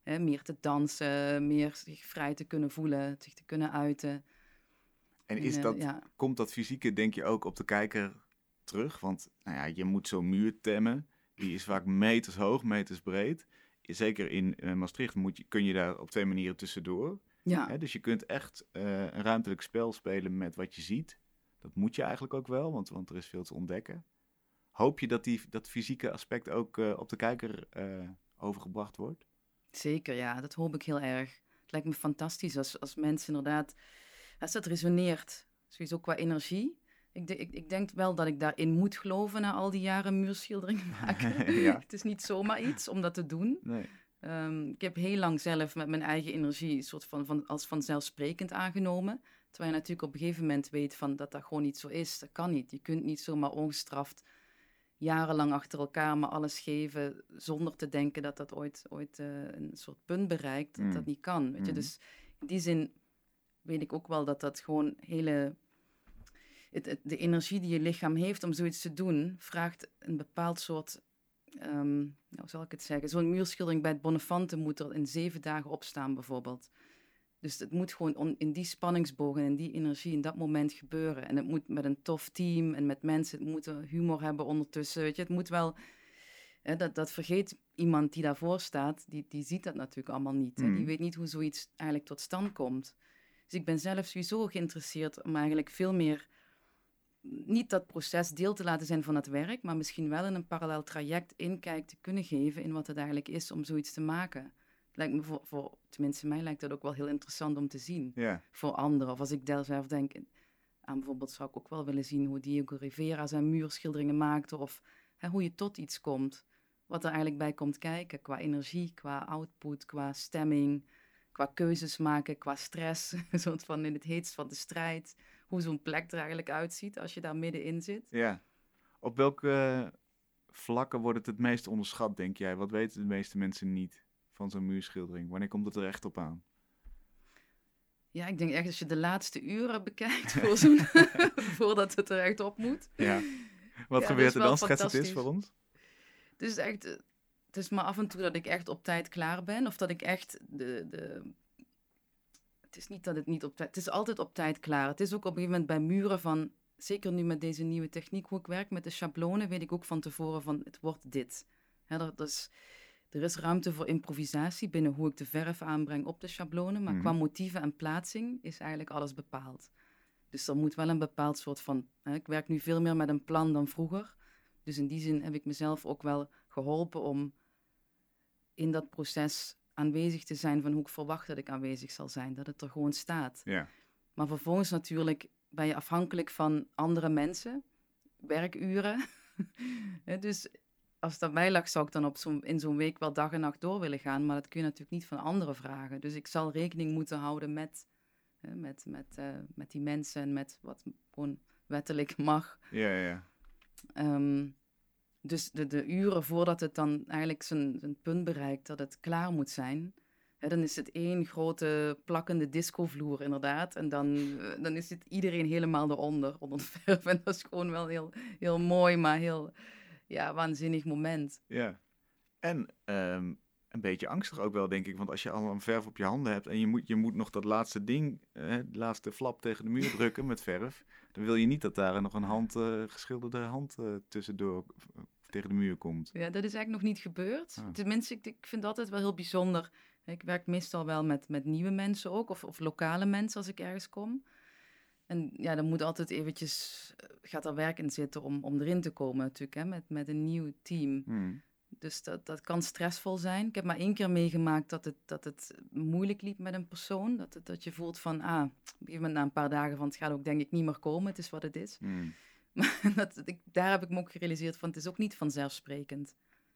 hè, meer te dansen, meer zich vrij te kunnen voelen, zich te kunnen uiten. En is eh, dat, ja. komt dat fysieke, denk je, ook op de kijker terug? Want nou ja, je moet zo'n muur temmen. Die is vaak meters hoog, meters breed. Zeker in eh, Maastricht moet je, kun je daar op twee manieren tussendoor. Ja, Hè? Dus je kunt echt eh, een ruimtelijk spel spelen met wat je ziet. Dat moet je eigenlijk ook wel, want, want er is veel te ontdekken. Hoop je dat die, dat fysieke aspect ook eh, op de kijker eh, overgebracht wordt? zeker, ja, dat hoop ik heel erg. Het lijkt me fantastisch als, als mensen inderdaad, als dat resoneert, sowieso qua energie. Ik, ik, ik denk wel dat ik daarin moet geloven na al die jaren muurschilderingen maken. Ja. Het is niet zomaar iets om dat te doen. Nee. Ehm, ik heb heel lang zelf met mijn eigen energie soort van, van, als vanzelfsprekend aangenomen. Terwijl je natuurlijk op een gegeven moment weet van dat dat gewoon niet zo is. Dat kan niet. Je kunt niet zomaar ongestraft jarenlang achter elkaar maar alles geven zonder te denken dat dat ooit, ooit eh, een soort punt bereikt. Dat Mm. dat niet kan. Weet je? Mhm. Dus in die zin weet ik ook wel dat dat gewoon hele... Het, het- de energie die je lichaam heeft om zoiets te doen, vraagt een bepaald soort ehm, nou, hoe zal ik het zeggen? Zo'n muurschildering bij het Bonnefante moet er in zeven dagen opstaan, bijvoorbeeld. Dus het moet gewoon on- in die spanningsboog en in die energie in dat moment gebeuren. En het moet met een tof team en met mensen, het moet humor hebben ondertussen. Weet je, het moet wel. Hè, dat, dat vergeet iemand die daarvoor staat, die, die ziet dat natuurlijk allemaal niet. hè. Mm. Die weet niet hoe zoiets eigenlijk tot stand komt. Dus ik ben zelf sowieso geïnteresseerd om eigenlijk veel meer niet dat proces deel te laten zijn van het werk, maar misschien wel in een parallel traject inkijk te kunnen geven in wat het eigenlijk is om zoiets te maken. Lijkt me voor, voor, tenminste mij lijkt dat ook wel heel interessant om te zien. Ja. Voor anderen, of als ik daar zelf denk aan bijvoorbeeld zou ik ook wel willen zien hoe Diego Rivera zijn muurschilderingen maakte, of hè, hoe je tot iets komt, wat er eigenlijk bij komt kijken, qua energie, qua output, qua stemming, qua keuzes maken, qua stress, een soort van in het heetst van de strijd, hoe zo'n plek er eigenlijk uitziet als je daar middenin zit. ja. Op welke vlakken wordt het het meest onderschat, denk jij? Wat weten de meeste mensen niet van zo'n muurschildering? Wanneer komt het er echt op aan? Ja, ik denk echt als je de laatste uren bekijkt voor zo'n, voordat het er echt op moet. Ja. Wat gebeurt er dan? Schets het eens voor ons. Het is echt, het is maar af en toe dat ik echt op tijd klaar ben. Of dat ik echt de, de... Het is niet dat het niet op tijd... Het is altijd op tijd klaar. Het is ook op een gegeven moment bij muren van... Zeker nu met deze nieuwe techniek hoe ik werk, met de schablonen, weet ik ook van tevoren van het wordt dit. Hè, dat is, er is ruimte voor improvisatie binnen hoe ik de verf aanbreng op de schablonen. Maar Mhm. qua motieven en plaatsing is eigenlijk alles bepaald. Dus er moet wel een bepaald soort van... Hè, ik werk nu veel meer met een plan dan vroeger. Dus in die zin heb ik mezelf ook wel geholpen om in dat proces aanwezig te zijn van hoe ik verwacht dat ik aanwezig zal zijn. Dat het er gewoon staat. Maar vervolgens natuurlijk ben je afhankelijk van andere mensen, werkuren. Dus als het aan mij lag, zou ik dan op zo'n, in zo'n week wel dag en nacht door willen gaan. Maar dat kun je natuurlijk niet van anderen vragen. Dus ik zal rekening moeten houden met, hè, met, met, eh, met die mensen en met wat gewoon wettelijk mag. Ja, ja. Ehm, dus de, de uren voordat het dan eigenlijk zijn, zijn punt bereikt dat het klaar moet zijn, dan is het één grote plakkende discovloer inderdaad. En dan, uh, dan is het iedereen helemaal eronder, onder de verf. En dat is gewoon wel heel, heel mooi, maar heel ja, waanzinnig moment. Ja, en ehm, een beetje angstig ook wel, denk ik. Want als je al een verf op je handen hebt en je moet, je moet nog dat laatste ding, de laatste flap tegen de muur drukken met verf, dan wil je niet dat daar nog een hand, uh, geschilderde hand uh, tussendoor tegen de muur komt. Ja, dat is eigenlijk nog niet gebeurd. Ah. Tenminste, ik, ik vind het altijd wel heel bijzonder. Ik werk meestal wel met, met nieuwe mensen ook, of, of lokale mensen als ik ergens kom. En ja, dan moet altijd eventjes, gaat er werk in zitten om, om erin te komen natuurlijk, hè, met, met een nieuw team. Hmm. Dus dat, dat kan stressvol zijn. Ik heb maar één keer meegemaakt dat het, dat het moeilijk liep met een persoon. Dat, het, dat je voelt van, ah, op een gegeven moment na een paar dagen van, het gaat ook denk ik niet meer komen, het is wat het is. Hmm. Maar dat, ik, daar heb ik me ook gerealiseerd van, het is ook niet vanzelfsprekend.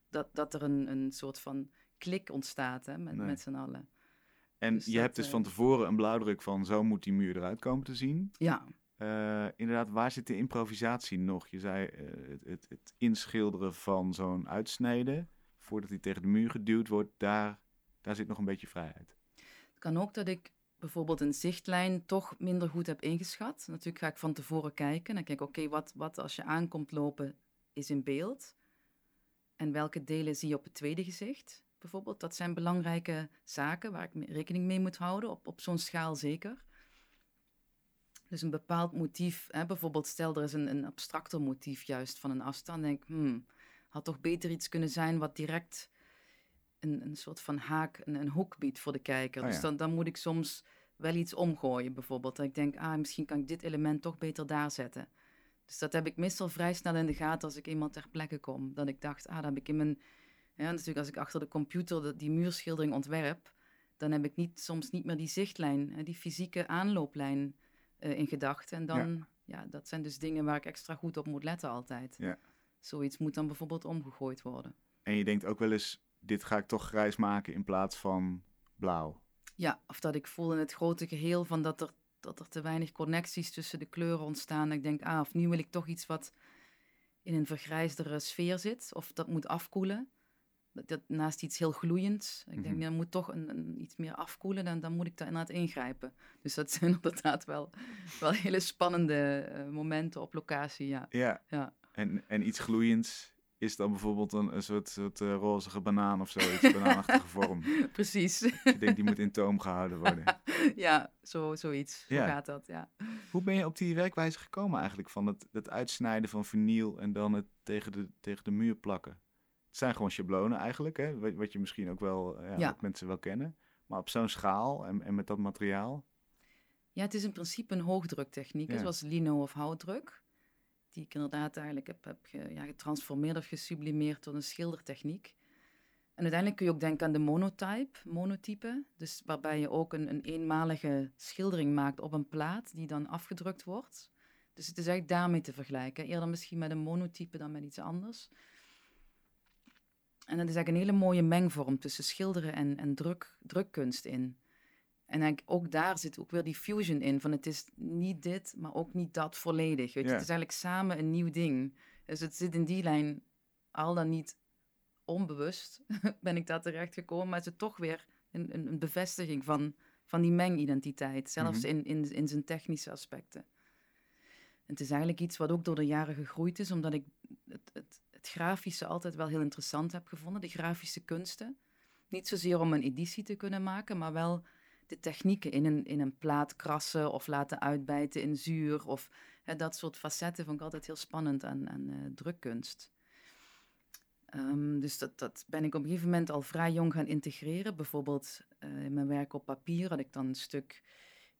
Dat, dat er een, een soort van klik ontstaat hè, met, Nee. met z'n allen. En Dus je dat, hebt dus eh, van tevoren een blauwdruk van zo moet die muur eruit komen te zien. Ja, Eh, inderdaad, waar zit de improvisatie nog? Je zei eh, het, het, het inschilderen van zo'n uitsnede, voordat hij tegen de muur geduwd wordt, daar, daar zit nog een beetje vrijheid. Het kan ook dat ik bijvoorbeeld een zichtlijn toch minder goed heb ingeschat. Natuurlijk ga ik van tevoren kijken. Dan kijk ik, oké, wat, wat als je aankomt lopen is in beeld? En welke delen zie je op het tweede gezicht? Bijvoorbeeld, dat zijn belangrijke zaken waar ik rekening mee moet houden, op, op zo'n schaal zeker. Dus een bepaald motief, hè, bijvoorbeeld stel er is een, een abstracter motief juist van een afstand, denk ik, hmm, had toch beter iets kunnen zijn wat direct een, een soort van haak, een, een hoek biedt voor de kijker. Oh dus dan, dan moet ik soms wel iets omgooien, bijvoorbeeld. Dat ik denk, ah, misschien kan ik dit element toch beter daar zetten. Dus dat heb ik meestal vrij snel in de gaten als ik eenmaal ter plekke kom. Dat ik dacht, ah, dan heb ik in mijn... Ja, natuurlijk als ik achter de computer de- die muurschildering ontwerp, dan heb ik niet, soms niet meer die zichtlijn, hè, die fysieke aanlooplijn eh, in gedachten. En dan, ja. dat zijn dus dingen waar ik extra goed op moet letten altijd. Ja. Zoiets moet dan bijvoorbeeld omgegooid worden. En je denkt ook wel eens, dit ga ik toch grijs maken in plaats van blauw. Ja, of dat ik voel in het grote geheel van dat er, dat er te weinig connecties tussen de kleuren ontstaan. Ik denk, ah, of nu wil ik toch iets wat in een vergrijsdere sfeer zit. Of dat moet afkoelen. Dat, naast iets heel gloeiends. Ik denk, nee, dat moet toch een, een, iets meer afkoelen. Dan, dan moet ik daar inderdaad ingrijpen. Dus dat zijn inderdaad wel, wel hele spannende eh, momenten op locatie, ja. Ja, Ja. en, en iets gloeiends is dan bijvoorbeeld een, een soort, soort eh, rozige banaan of zoiets, een banaanachtige vorm. Precies. Je denkt, die moet in toom gehouden worden. ja, zo, zoiets. Zo Ja. gaat dat, ja. Hoe ben je op die werkwijze gekomen eigenlijk? Van het, het uitsnijden van vinyl en dan het tegen de, tegen de muur plakken. Het zijn gewoon schablonen eigenlijk, hè? Wat, wat je misschien ook wel, eh, ja, Ja. wat mensen wel kennen. Maar op zo'n schaal en, en met dat materiaal. Ja, het is in principe een hoogdruktechniek, Ja. zoals lino of houtdruk. Die ik inderdaad eigenlijk heb, heb ge- ja, getransformeerd of gesublimeerd tot een schildertechniek. En uiteindelijk kun je ook denken aan de monotype, monotype. Dus waarbij je ook een, een eenmalige schildering maakt op een plaat die dan afgedrukt wordt. Dus het is eigenlijk daarmee te vergelijken. Eerder misschien met een monotype dan met iets anders. En dat is eigenlijk een hele mooie mengvorm tussen schilderen en, en druk, drukkunst in. En eigenlijk ook daar zit ook weer die fusion in. Van het is niet dit, maar ook niet dat volledig. Weet je? Het is eigenlijk samen een nieuw ding. Dus het zit in die lijn, al dan niet onbewust, ben ik daar terecht gekomen. Maar het is toch weer een, een, bevestiging van, van die mengidentiteit. Zelfs Mhm. in, in, in zijn technische aspecten. En het is eigenlijk iets wat ook door de jaren gegroeid is, omdat ik het, het, grafische altijd wel heel interessant heb gevonden. De grafische kunsten. Niet zozeer om een editie te kunnen maken, maar wel de technieken in een, in een plaat krassen of laten uitbijten in zuur. Of hè, dat soort facetten vond ik altijd heel spannend aan, aan eh, drukkunst. Ehm, dus dat, dat ben ik op een gegeven moment al vrij jong gaan integreren. Bijvoorbeeld eh, in mijn werk op papier had ik dan een stuk,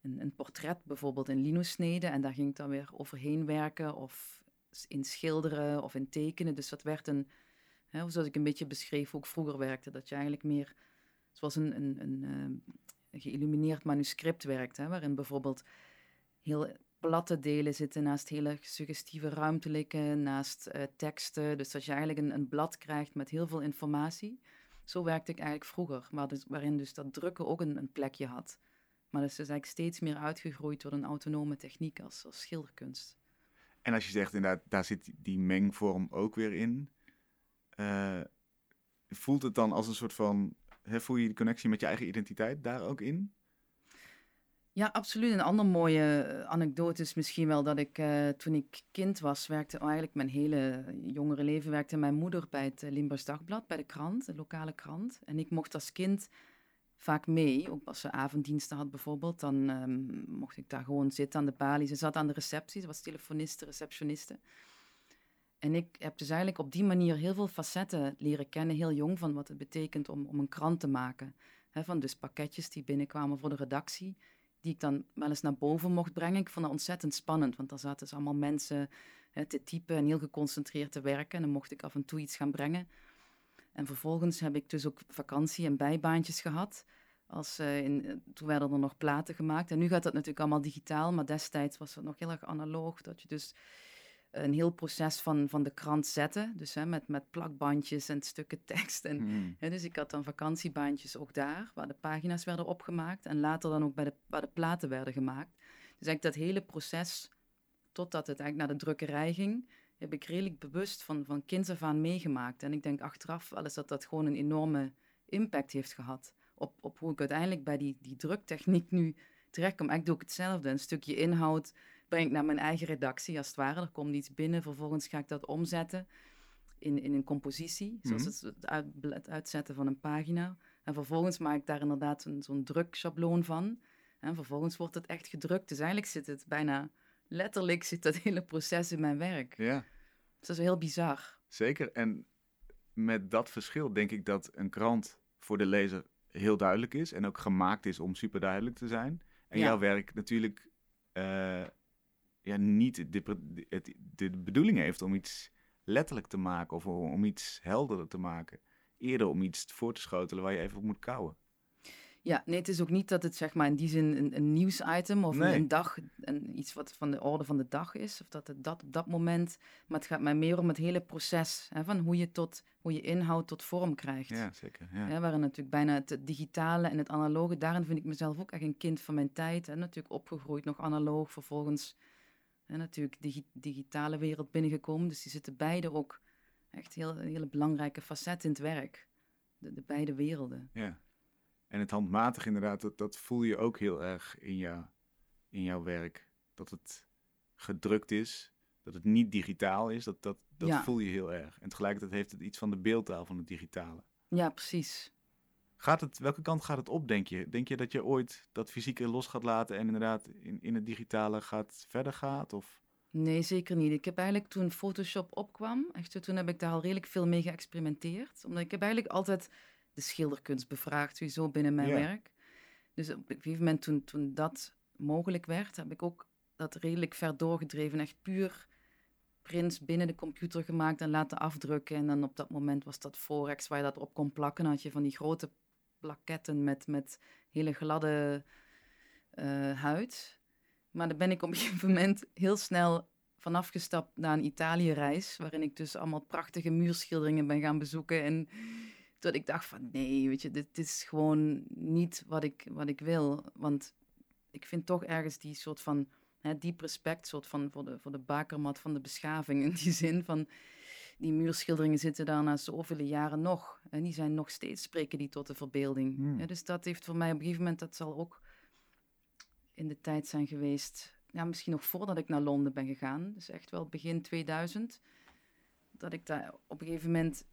een, een portret bijvoorbeeld in lino-snede. En daar ging ik dan weer overheen werken of in schilderen of in tekenen. Dus dat werd een, hè, zoals ik een beetje beschreef ik vroeger werkte. Dat je eigenlijk meer zoals een, een, een, ehm, geïllumineerd manuscript werkt. Hè, waarin bijvoorbeeld heel platte delen zitten naast hele suggestieve ruimtelijke, naast eh, teksten. Dus dat je eigenlijk een, een blad krijgt met heel veel informatie. Zo werkte ik eigenlijk vroeger, maar dus, waarin dus dat drukken ook een, een plekje had. Maar dat is dus eigenlijk steeds meer uitgegroeid tot een autonome techniek als, als schilderkunst. En als je zegt inderdaad, daar zit die- mengvorm ook weer in. eh, voelt het dan als een soort van voel je die connectie met je eigen identiteit daar ook in? Ja, absoluut. Een andere mooie eh, anekdote is misschien wel dat ik uh, toen ik kind was, werkte eigenlijk mijn hele jongere leven, werkte mijn moeder bij het Limburgs Dagblad, bij de krant, de lokale krant. En ik mocht als kind vaak mee, ook als ze avonddiensten had bijvoorbeeld, dan um, mocht ik daar gewoon zitten aan de balie. Ze zat aan de receptie, ze was telefoniste, receptioniste. En ik heb dus eigenlijk op die manier heel veel facetten leren kennen, heel jong, van wat het betekent om, om een krant te maken. Van dus pakketjes die binnenkwamen voor de redactie die ik dan wel eens naar boven mocht brengen. Ik vond dat ontzettend spannend, want daar zaten dus allemaal mensen te typen en heel geconcentreerd te werken. En dan mocht ik af en toe iets gaan brengen. En vervolgens heb ik dus ook vakantie- en bijbaantjes gehad. Als, uh, in, toen werden er nog platen gemaakt. En nu gaat dat natuurlijk allemaal digitaal, maar destijds was het nog heel erg analoog. Dat je dus een heel proces van, van de krant zetten. Dus hè, met, met plakbandjes en stukken tekst. En, hmm. hè, dus ik had dan vakantiebaantjes ook daar, waar de pagina's werden opgemaakt. En later dan ook bij de, waar de platen werden gemaakt. Dus eigenlijk dat hele proces, totdat het eigenlijk naar de drukkerij ging, heb ik redelijk bewust van, van kinds af aan meegemaakt. En ik denk achteraf wel eens dat dat gewoon een enorme impact heeft gehad. Op, op hoe ik uiteindelijk bij die, die druktechniek nu terechtkom. Ik doe ook hetzelfde. Een stukje inhoud breng ik naar mijn eigen redactie, als het ware. Er komt iets binnen, vervolgens ga ik dat omzetten in, in een compositie, zoals mhm. het, het, uitzetten van een pagina. En vervolgens maak ik daar inderdaad zo'n drukschabloon van. En vervolgens wordt het echt gedrukt. Dus eigenlijk zit het bijna letterlijk zit dat hele proces in mijn werk. Ja. Dus dat is heel bizar. Zeker. En met dat verschil denk ik dat een krant voor de lezer heel duidelijk is en ook gemaakt is om super duidelijk te zijn. En jouw werk natuurlijk uh, ja, niet de, de, de bedoeling heeft om iets letterlijk te maken of om iets helderder te maken. Eerder om iets voor te schotelen waar je even op moet kouwen. Ja, nee, het is ook niet dat het zeg maar in die zin een, een nieuwsitem of een, dag, een, iets wat van de orde van de dag is, of dat het dat op dat moment, maar het gaat mij meer om het hele proces, hè, van hoe je, tot, hoe je inhoud tot vorm krijgt. Ja, zeker. Ja. Ja, waarin natuurlijk bijna het digitale en het analoge, daarin vind ik mezelf ook echt een kind van mijn tijd, en natuurlijk opgegroeid nog analoog, vervolgens en natuurlijk de digitale wereld binnengekomen. Dus die zitten beide ook echt heel, hele belangrijke facetten in het werk. De, de, beide werelden. Ja. En het handmatig inderdaad, dat, dat voel je ook heel erg in, jou, in jouw werk. Dat het gedrukt is, dat het niet digitaal is, dat, dat, dat voel je heel erg. En tegelijkertijd heeft het iets van de beeldtaal van het digitale. Ja, precies. Gaat het, welke kant gaat het op, denk je? Denk je dat je ooit dat fysieke los gaat laten en inderdaad in, in het digitale gaat, verder gaat? Of? Nee, zeker niet. Ik heb eigenlijk toen Photoshop opkwam, echt, toen heb ik daar al redelijk veel mee geëxperimenteerd. Omdat ik heb eigenlijk altijd de schilderkunst bevraagd, sowieso binnen mijn werk. Dus op een gegeven moment toen, toen dat mogelijk werd, heb ik ook dat redelijk ver doorgedreven. Echt puur prints binnen de computer gemaakt en laten afdrukken. En dan op dat moment was dat Forex waar je dat op kon plakken. Dan had je van die grote plaketten met, met hele gladde uh, huid. Maar daar ben ik op een gegeven moment heel snel vanaf gestapt naar een Italië-reis, waarin ik dus allemaal prachtige muurschilderingen ben gaan bezoeken. En dat ik dacht van nee, weet je, dit, is gewoon niet wat ik, wat ik wil. Want ik vind toch ergens die soort van hè, diep respect soort van voor de, voor de bakermat van de beschaving. In die zin van die muurschilderingen zitten daar na zoveel jaren nog. En die zijn nog steeds, spreken die tot de verbeelding. Hmm. dus dat heeft voor mij op een gegeven moment, dat zal ook in de tijd zijn geweest. Ja, misschien nog voordat ik naar Londen ben gegaan. Dus echt wel begin 2000. Dat ik daar op een gegeven moment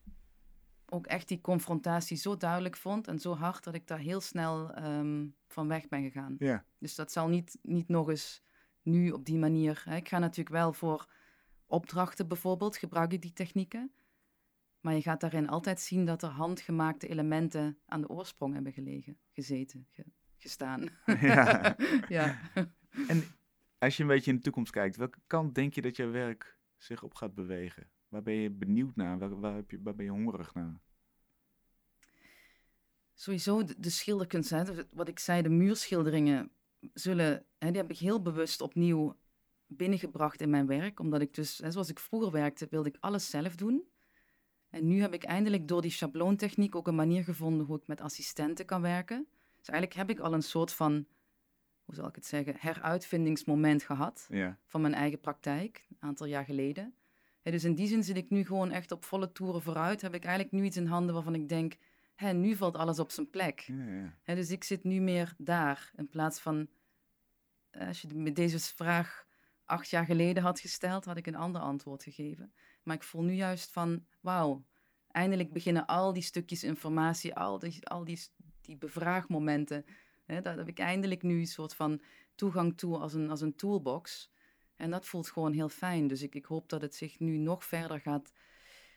ook echt die confrontatie zo duidelijk vond en zo hard dat ik daar heel snel ehm, van weg ben gegaan. Ja. Dus dat zal niet, niet nog eens nu op die manier. Hè. Ik ga natuurlijk wel voor opdrachten bijvoorbeeld gebruik die technieken. Maar je gaat daarin altijd zien dat er handgemaakte elementen aan de oorsprong hebben gelegen, gezeten, gestaan. Ja. ja. En als je een beetje in de toekomst kijkt, welke kant denk je dat je werk zich op gaat bewegen? Waar ben je benieuwd naar? Waar, waar, heb je, waar ben je hongerig naar? Sowieso de, de schilderkunst. Hè? Wat ik zei, de muurschilderingen zullen, hè, die heb ik heel bewust opnieuw binnengebracht in mijn werk. Omdat ik dus, zoals ik vroeger werkte, wilde ik alles zelf doen. En nu heb ik eindelijk door die schabloontechniek ook een manier gevonden hoe ik met assistenten kan werken. Dus eigenlijk heb ik al een soort van, hoe zal ik het zeggen, heruitvindingsmoment gehad ja. van mijn eigen praktijk, een aantal jaar geleden. Dus in die zin zit ik nu gewoon echt op volle toeren vooruit. Heb ik eigenlijk nu iets in handen waarvan ik denk, hè, nu valt alles op zijn plek. Ja, ja. Hè, dus ik zit nu meer daar in plaats van, eh, als je me deze vraag acht jaar geleden had gesteld, had ik een ander antwoord gegeven. Maar ik voel nu juist van, wauw, eindelijk beginnen al die stukjes informatie, al die, al die, die bevraagmomenten, hè, daar heb ik eindelijk nu een soort van toegang toe als een, als een toolbox. En dat voelt gewoon heel fijn. Dus ik, ik hoop dat het zich nu nog verder gaat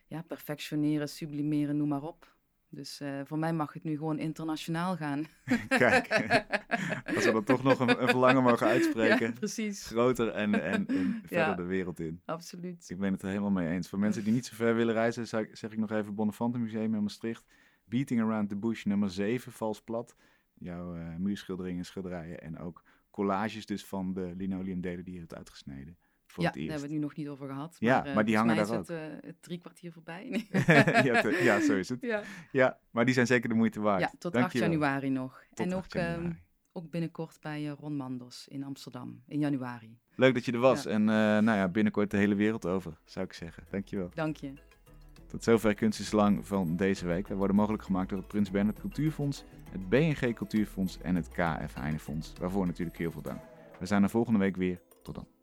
ja, perfectioneren, sublimeren, noem maar op. Dus eh, voor mij mag het nu gewoon internationaal gaan. Kijk, als we dan toch nog een, een verlangen mogen uitspreken. Ja, precies. Groter en, en, en verder Ja. de wereld in. Absoluut. Ik ben het er helemaal mee eens. Voor mensen die niet zo ver willen reizen, zeg ik- zeg ik nog even Bonnefante Museum in Maastricht. Beating Around the Bush nummer 7, vals plat. Jouw eh muurschilderingen, schilderijen en ook collages dus van de linoleumdelen die je hebt uitgesneden. Voor ja, daar hebben we het nu nog niet over gehad. Ja, eh, maar die hangen daar mij is het, eh, het drie kwartier voorbij. Nee. ja, te- ja, zo is het. ja. Ja, maar die zijn zeker de moeite waard. ja, tot 8 Dankjewel. januari nog. Tot en 8 ook, ehm, ook binnenkort bij eh, Ron Manders in Amsterdam in januari. Leuk dat je er was. Ja. En eh, nou ja, binnenkort de hele wereld over, zou ik zeggen. Dankjewel. Dank je. Tot zover Kunst is Lang van deze week. Wij worden mogelijk gemaakt door het Prins Bernhard Cultuurfonds, het BNG Cultuurfonds en het KF Heinefonds. Waarvoor natuurlijk heel veel dank. We zijn er volgende week weer. Tot dan.